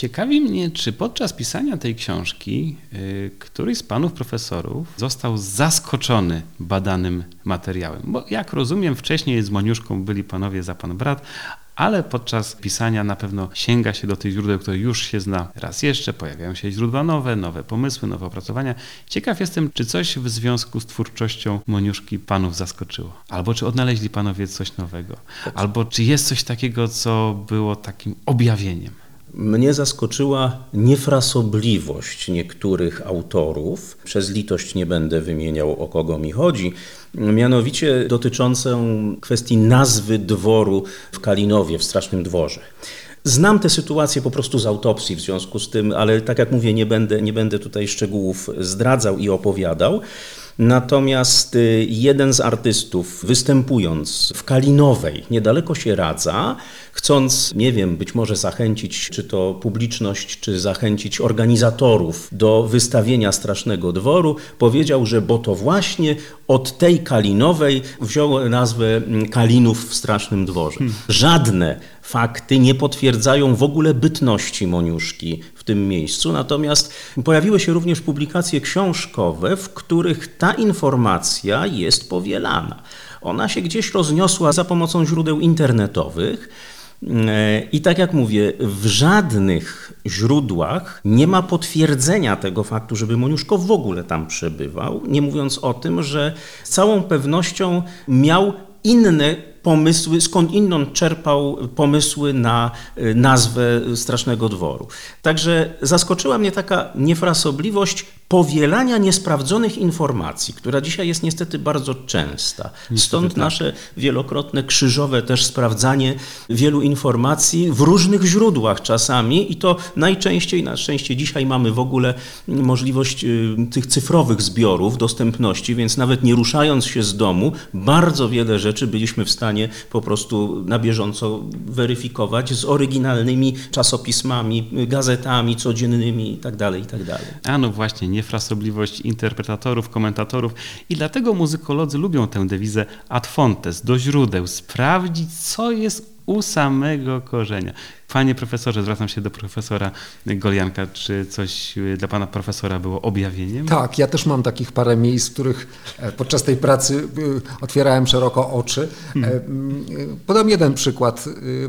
Ciekawi mnie, czy podczas pisania tej książki yy, któryś z panów profesorów został zaskoczony badanym materiałem. Bo jak rozumiem, wcześniej z Moniuszką byli panowie za pan brat, ale podczas pisania na pewno sięga się do tych źródeł, które już się zna. Raz jeszcze pojawiają się źródła nowe, nowe pomysły, nowe opracowania. Ciekaw jestem, czy coś w związku z twórczością Moniuszki panów zaskoczyło? Albo czy odnaleźli panowie coś nowego? Albo czy jest coś takiego, co było takim objawieniem? Mnie zaskoczyła niefrasobliwość niektórych autorów. Przez litość nie będę wymieniał, o kogo mi chodzi. Mianowicie dotyczącą kwestii nazwy dworu w Kalinowie, w Strasznym Dworze. Znam tę sytuację po prostu z autopsji w związku z tym, ale tak jak mówię, nie będę, nie będę tutaj szczegółów zdradzał i opowiadał. Natomiast y, jeden z artystów, występując w Kalinowej, niedaleko się radza, chcąc, nie wiem, być może zachęcić czy to publiczność, czy zachęcić organizatorów do wystawienia Strasznego Dworu, powiedział, że bo to właśnie od tej Kalinowej wziął nazwę mm, Kalinów w Strasznym Dworze. Hmm. Żadne fakty nie potwierdzają w ogóle bytności Moniuszki w tym miejscu, natomiast pojawiły się również publikacje książkowe, w których ta informacja jest powielana. Ona się gdzieś rozniosła za pomocą źródeł internetowych. I tak jak mówię, w żadnych źródłach nie ma potwierdzenia tego faktu, żeby Moniuszko w ogóle tam przebywał, nie mówiąc o tym, że z całą pewnością miał inne pomysły, skąd inną czerpał pomysły na y, nazwę Strasznego Dworu. Także zaskoczyła mnie taka niefrasobliwość powielania niesprawdzonych informacji, która dzisiaj jest niestety bardzo częsta. Stąd tak. nasze wielokrotne krzyżowe też sprawdzanie wielu informacji w różnych źródłach czasami i to najczęściej, na szczęście dzisiaj mamy w ogóle możliwość y, tych cyfrowych zbiorów, dostępności, więc nawet nie ruszając się z domu, bardzo wiele rzeczy byliśmy w stanie po prostu na bieżąco weryfikować z oryginalnymi czasopismami, gazetami codziennymi itd. Tak itd. Tak A no właśnie, nie niefrasobliwość interpretatorów, komentatorów i dlatego muzykolodzy lubią tę dewizę ad fontes, do źródeł, sprawdzić, co jest u samego korzenia. Panie profesorze, zwracam się do profesora Golianka, czy coś y, dla pana profesora było objawieniem? Tak, ja też mam takich parę miejsc, w których e, podczas tej pracy y, otwierałem szeroko oczy. E, mm, y, Podam jeden przykład.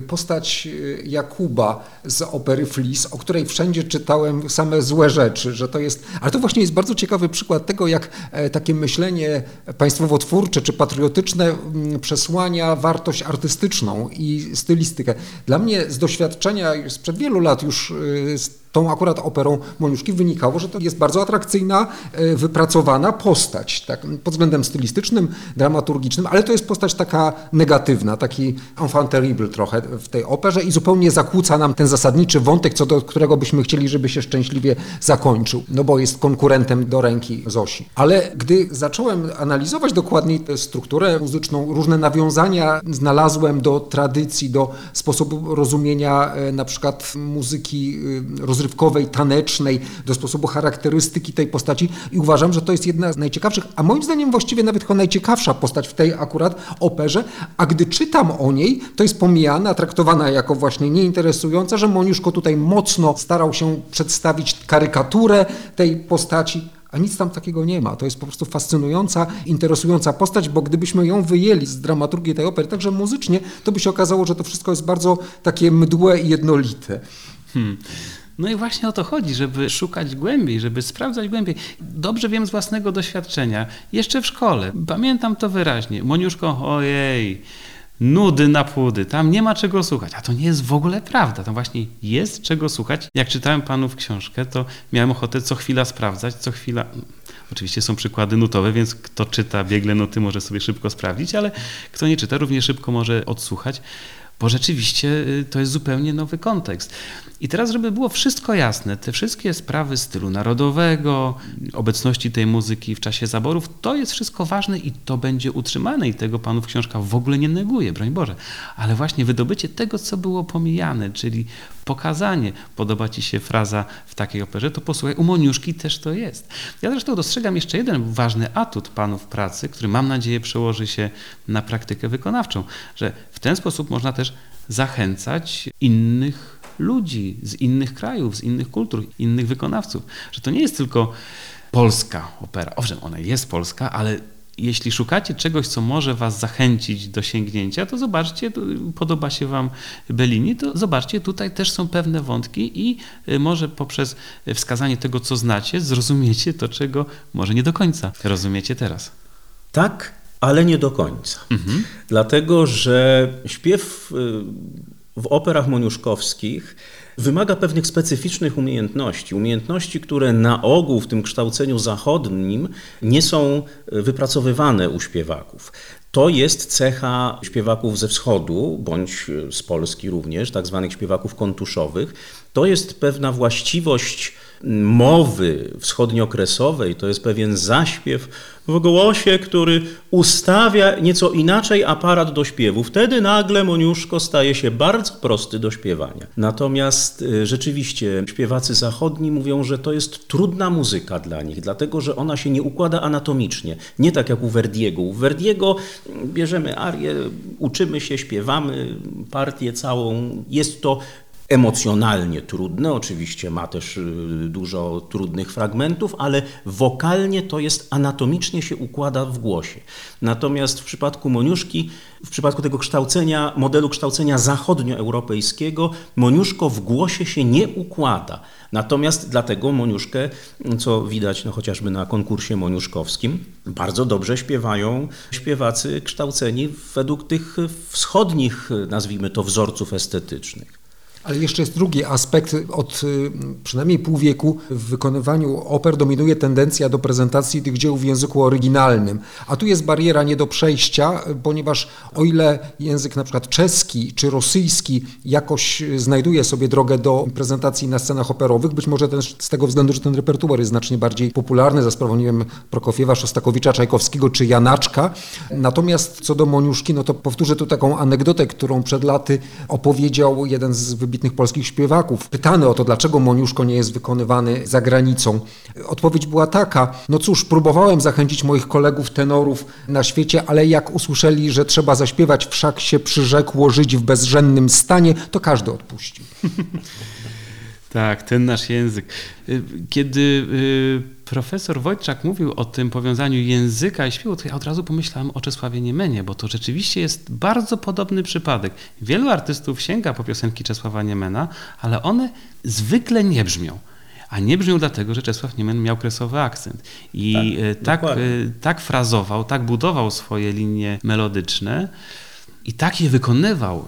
Postać Jakuba z opery Flis, o której wszędzie czytałem same złe rzeczy, że to jest. Ale to właśnie jest bardzo ciekawy przykład tego, jak e, takie myślenie państwowo-twórcze czy patriotyczne przesłania wartość artystyczną i stylistykę. Dla mnie z doświadczenia sprzed wielu lat już y, z tą akurat operą Moniuszki wynikało, że to jest bardzo atrakcyjna, e, wypracowana postać, tak, pod względem stylistycznym, dramaturgicznym, ale to jest postać taka negatywna, taki enfant terrible trochę w tej operze i zupełnie zakłóca nam ten zasadniczy wątek, co do którego byśmy chcieli, żeby się szczęśliwie zakończył, no bo jest konkurentem do ręki Zosi. Ale gdy zacząłem analizować dokładniej tę strukturę muzyczną, różne nawiązania znalazłem do tradycji, do sposobu rozumienia e, na przykład muzyki e, rozrywkowej, tanecznej, do sposobu charakterystyki tej postaci i uważam, że to jest jedna z najciekawszych, a moim zdaniem właściwie nawet chyba najciekawsza postać w tej akurat operze, a gdy czytam o niej, to jest pomijana, traktowana jako właśnie nieinteresująca, że Moniuszko tutaj mocno starał się przedstawić karykaturę tej postaci, a nic tam takiego nie ma. To jest po prostu fascynująca, interesująca postać, bo gdybyśmy ją wyjęli z dramaturgii tej opery, także muzycznie, to by się okazało, że to wszystko jest bardzo takie mdłe i jednolite. Hmm. No i właśnie o to chodzi, żeby szukać głębiej, żeby sprawdzać głębiej. Dobrze wiem z własnego doświadczenia, jeszcze w szkole, pamiętam to wyraźnie. Moniuszko, ojej, nudy na płudy, tam nie ma czego słuchać. A to nie jest w ogóle prawda, tam właśnie jest czego słuchać. Jak czytałem panów książkę, to miałem ochotę co chwila sprawdzać, co chwila... Oczywiście są przykłady nutowe, więc kto czyta biegle nuty może sobie szybko sprawdzić, ale kto nie czyta równie szybko może odsłuchać bo rzeczywiście y, to jest zupełnie nowy kontekst. I teraz, żeby było wszystko jasne, te wszystkie sprawy stylu narodowego, obecności tej muzyki w czasie zaborów, to jest wszystko ważne i to będzie utrzymane i tego panów książka w ogóle nie neguje, broń Boże. Ale właśnie wydobycie tego, co było pomijane, czyli pokazanie, podoba Ci się fraza w takiej operze, to posłuchaj, u Moniuszki też to jest. Ja zresztą dostrzegam jeszcze jeden ważny atut panów pracy, który mam nadzieję przełoży się na praktykę wykonawczą, że ten sposób można też zachęcać innych ludzi z innych krajów, z innych kultur, innych wykonawców, że to nie jest tylko polska opera. Owszem, ona jest polska, ale jeśli szukacie czegoś, co może Was zachęcić do sięgnięcia, to zobaczcie, podoba się Wam Bellini, to zobaczcie, tutaj też są pewne wątki i y, może poprzez wskazanie tego, co znacie, zrozumiecie to, czego może nie do końca rozumiecie teraz. Tak, ale nie do końca. Mhm. Dlatego, że śpiew y, w operach moniuszkowskich wymaga pewnych specyficznych umiejętności. Umiejętności, które na ogół w tym kształceniu zachodnim nie są wypracowywane u śpiewaków. To jest cecha śpiewaków ze wschodu, bądź z Polski również, tak zwanych śpiewaków kontuszowych. To jest pewna właściwość mowy wschodniokresowej, to jest pewien zaśpiew w głosie, który ustawia nieco inaczej aparat do śpiewu. Wtedy nagle Moniuszko staje się bardzo prosty do śpiewania. Natomiast y, rzeczywiście śpiewacy zachodni mówią, że to jest trudna muzyka dla nich, dlatego że ona się nie układa anatomicznie. Nie tak jak u Verdiego. U Verdiego bierzemy arię, uczymy się, śpiewamy partię całą. Jest to emocjonalnie trudne, oczywiście ma też y, dużo trudnych fragmentów, ale wokalnie to jest anatomicznie się układa w głosie. Natomiast w przypadku Moniuszki, w przypadku tego kształcenia, modelu kształcenia zachodnioeuropejskiego, Moniuszko w głosie się nie układa. Natomiast dlatego Moniuszkę, co widać no, chociażby na konkursie moniuszkowskim, bardzo dobrze śpiewają śpiewacy kształceni według tych wschodnich, nazwijmy to, wzorców estetycznych. Ale jeszcze jest drugi aspekt. Od y, przynajmniej pół wieku w wykonywaniu oper dominuje tendencja do prezentacji tych dzieł w języku oryginalnym. A tu jest bariera nie do przejścia, ponieważ o ile język na przykład czeski czy rosyjski jakoś znajduje sobie drogę do prezentacji na scenach operowych, być może też z tego względu, że ten repertuar jest znacznie bardziej popularny za sprawą, nie wiem, Prokofiewa, Szostakowicza, Czajkowskiego czy Janaczka. Natomiast co do Moniuszki, no to powtórzę tu taką anegdotę, którą przed laty opowiedział jeden z wybitnych wybitnych polskich śpiewaków. Pytany o to, dlaczego Moniuszko nie jest wykonywany za granicą. Odpowiedź była taka, no cóż, próbowałem zachęcić moich kolegów tenorów na świecie, ale jak usłyszeli, że trzeba zaśpiewać wszak się przyrzekło żyć w bezżennym stanie, to każdy odpuścił. Tak, ten nasz język. Y, kiedy y, profesor Wojczak mówił o tym powiązaniu języka i śpiewu, to ja od razu pomyślałem o Czesławie Niemenie, bo to rzeczywiście jest bardzo podobny przypadek. Wielu artystów sięga po piosenki Czesława Niemena, ale one zwykle nie brzmią. A nie brzmią dlatego, że Czesław Niemen miał kresowy akcent. I tak, tak, tak frazował, tak budował swoje linie melodyczne, i tak je wykonywał,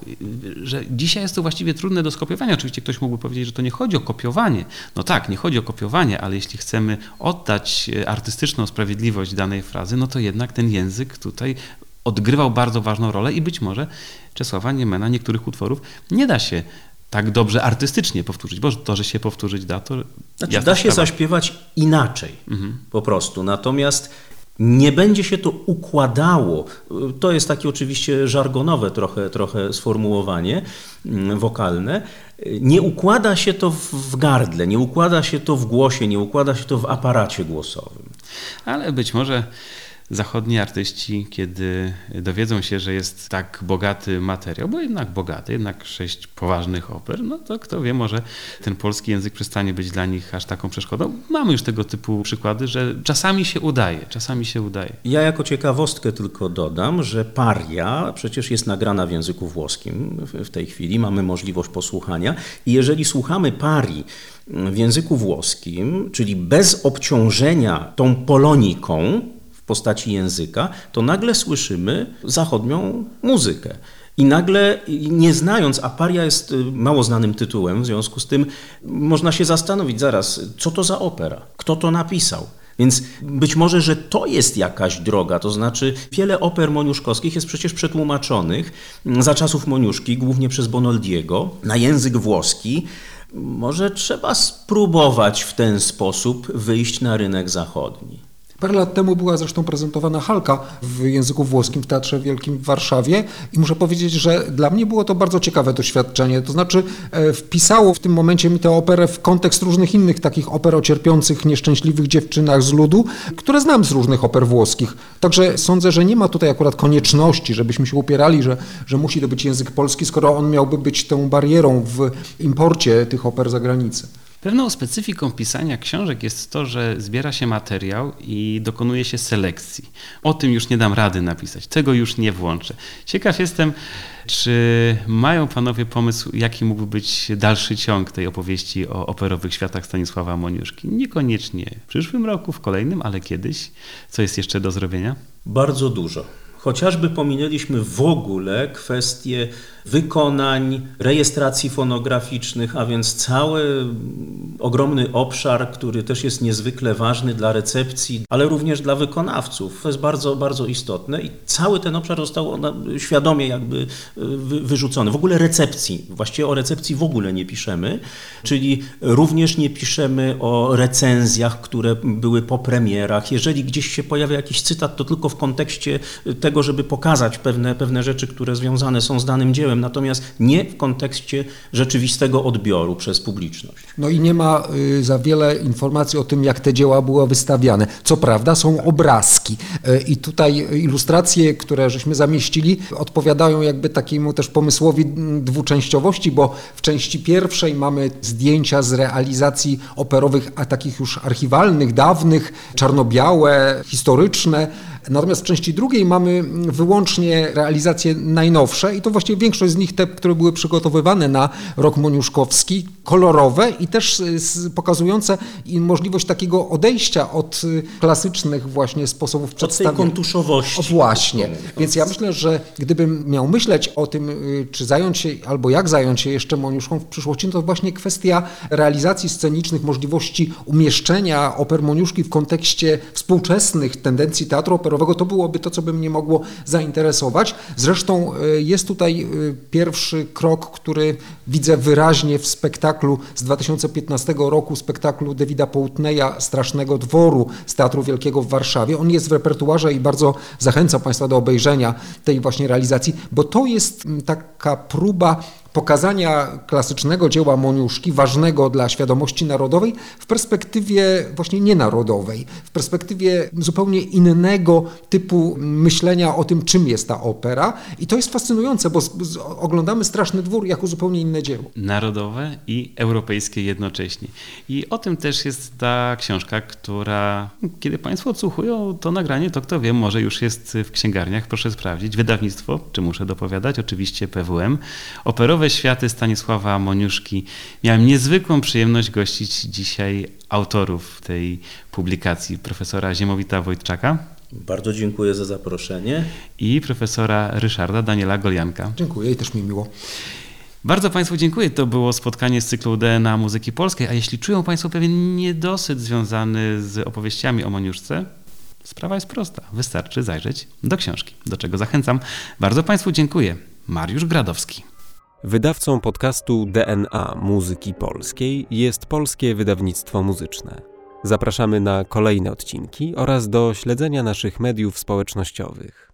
że dzisiaj jest to właściwie trudne do skopiowania. Oczywiście ktoś mógłby powiedzieć, że to nie chodzi o kopiowanie. No tak, nie chodzi o kopiowanie, ale jeśli chcemy oddać e, artystyczną sprawiedliwość danej frazy, no to jednak ten język tutaj odgrywał bardzo ważną rolę i być może Czesława Niemena niektórych utworów nie da się tak dobrze artystycznie powtórzyć, bo to, że się powtórzyć da, to. Znaczy, da się sprawa. zaśpiewać inaczej mhm. po prostu. Natomiast nie będzie się to układało. To jest takie oczywiście żargonowe trochę, trochę sformułowanie mm, wokalne. Nie układa się to w gardle, nie układa się to w głosie, nie układa się to w aparacie głosowym. Ale być może zachodni artyści, kiedy dowiedzą się, że jest tak bogaty materiał, bo jednak bogaty, jednak sześć poważnych oper, no to kto wie, może ten polski język przestanie być dla nich aż taką przeszkodą. Mamy już tego typu przykłady, że czasami się udaje, czasami się udaje. Ja jako ciekawostkę tylko dodam, że paria przecież jest nagrana w języku włoskim w tej chwili, mamy możliwość posłuchania i jeżeli słuchamy parii w języku włoskim, czyli bez obciążenia tą poloniką, postaci języka, to nagle słyszymy zachodnią muzykę. I nagle, nie znając, a Paria jest y, mało znanym tytułem, w związku z tym można się zastanowić zaraz, co to za opera, kto to napisał. Więc być może, że to jest jakaś droga, to znaczy wiele oper moniuszkowskich jest przecież przetłumaczonych mm, za czasów Moniuszki, głównie przez Bonoldiego, na język włoski. Może trzeba spróbować w ten sposób wyjść na rynek zachodni. Parę lat temu była zresztą prezentowana Halka w języku włoskim w Teatrze Wielkim w Warszawie i muszę powiedzieć, że dla mnie było to bardzo ciekawe doświadczenie. To znaczy e, wpisało w tym momencie mi tę operę w kontekst różnych innych takich oper o cierpiących, nieszczęśliwych dziewczynach z ludu, które znam z różnych oper włoskich. Także sądzę, że nie ma tutaj akurat konieczności, żebyśmy się upierali, że, że musi to być język polski, skoro on miałby być tą barierą w imporcie tych oper za granicę. Pewną specyfiką pisania książek jest to, że zbiera się materiał i dokonuje się selekcji. O tym już nie dam rady napisać, tego już nie włączę. Ciekaw jestem, czy mają panowie pomysł, jaki mógłby być dalszy ciąg tej opowieści o operowych światach Stanisława Moniuszki? Niekoniecznie w przyszłym roku, w kolejnym, ale kiedyś. Co jest jeszcze do zrobienia? Bardzo dużo. Chociażby pominęliśmy w ogóle kwestię wykonań, rejestracji fonograficznych, a więc cały ogromny obszar, który też jest niezwykle ważny dla recepcji, ale również dla wykonawców. To jest bardzo, bardzo istotne i cały ten obszar został świadomie jakby e, wyrzucony. W ogóle recepcji, właściwie o recepcji w ogóle nie piszemy, czyli również nie piszemy o recenzjach, które były po premierach. Jeżeli gdzieś się pojawia jakiś cytat, to tylko w kontekście tego, żeby pokazać pewne, pewne rzeczy, które związane są z danym dziełem, natomiast nie w kontekście rzeczywistego odbioru przez publiczność. No i nie ma y, za wiele informacji o tym, jak te dzieła były wystawiane. Co prawda są obrazki y, i tutaj ilustracje, które żeśmy zamieścili, odpowiadają jakby takiemu też pomysłowi dwuczęściowości, bo w części pierwszej mamy zdjęcia z realizacji operowych, a takich już archiwalnych, dawnych, czarno-białe, historyczne, Natomiast w części drugiej mamy wyłącznie realizacje najnowsze i to właściwie większość z nich te, które były przygotowywane na rok moniuszkowski, kolorowe i też pokazujące możliwość takiego odejścia od y, klasycznych właśnie sposobów przedstawienia. Od tej kontuszowości. Właśnie. Więc ja myślę, że gdybym miał myśleć o tym, y, czy zająć się, albo jak zająć się jeszcze Moniuszką w przyszłości, no to właśnie kwestia realizacji scenicznych, możliwości umieszczenia oper Moniuszki w kontekście współczesnych tendencji teatru operowego to byłoby to, co by mnie mogło zainteresować. Zresztą e, jest tutaj e, pierwszy krok, który widzę wyraźnie w spektaklu z 2015 roku, spektaklu Davida Połtneja Strasznego Dworu z Teatru Wielkiego w Warszawie. On jest w repertuarze i bardzo zachęcam Państwa do obejrzenia tej właśnie realizacji, bo to jest taka próba pokazania klasycznego dzieła Moniuszki, ważnego dla świadomości narodowej, w perspektywie właśnie nienarodowej, w perspektywie zupełnie innego typu myślenia o tym, czym jest ta opera. I to jest fascynujące, bo oglądamy Straszny Dwór jako zupełnie inne dzieło. Narodowe i europejskie jednocześnie. I o tym też jest ta książka, która, kiedy Państwo odsłuchują to nagranie, to kto wie, może już jest w księgarniach, proszę sprawdzić. Wydawnictwo, czy muszę dopowiadać, oczywiście PWM. Operowe Światy Stanisława Moniuszki. Miałem niezwykłą przyjemność gościć dzisiaj autorów tej publikacji, profesora Ziemowita Wojtczaka Bardzo dziękuję za zaproszenie. i profesora Ryszarda Daniela Golianka. Dziękuję i też mi miło. Bardzo Państwu dziękuję. To było spotkanie z cyklu DNA Muzyki Polskiej. A jeśli czują Państwo pewien niedosyt związany z opowieściami o Moniuszce, sprawa jest prosta. Wystarczy zajrzeć do książki, do czego zachęcam. Bardzo Państwu dziękuję. Mariusz Gradowski. Wydawcą podcastu DNA Muzyki Polskiej jest Polskie Wydawnictwo Muzyczne. Zapraszamy na kolejne odcinki oraz do śledzenia naszych mediów społecznościowych.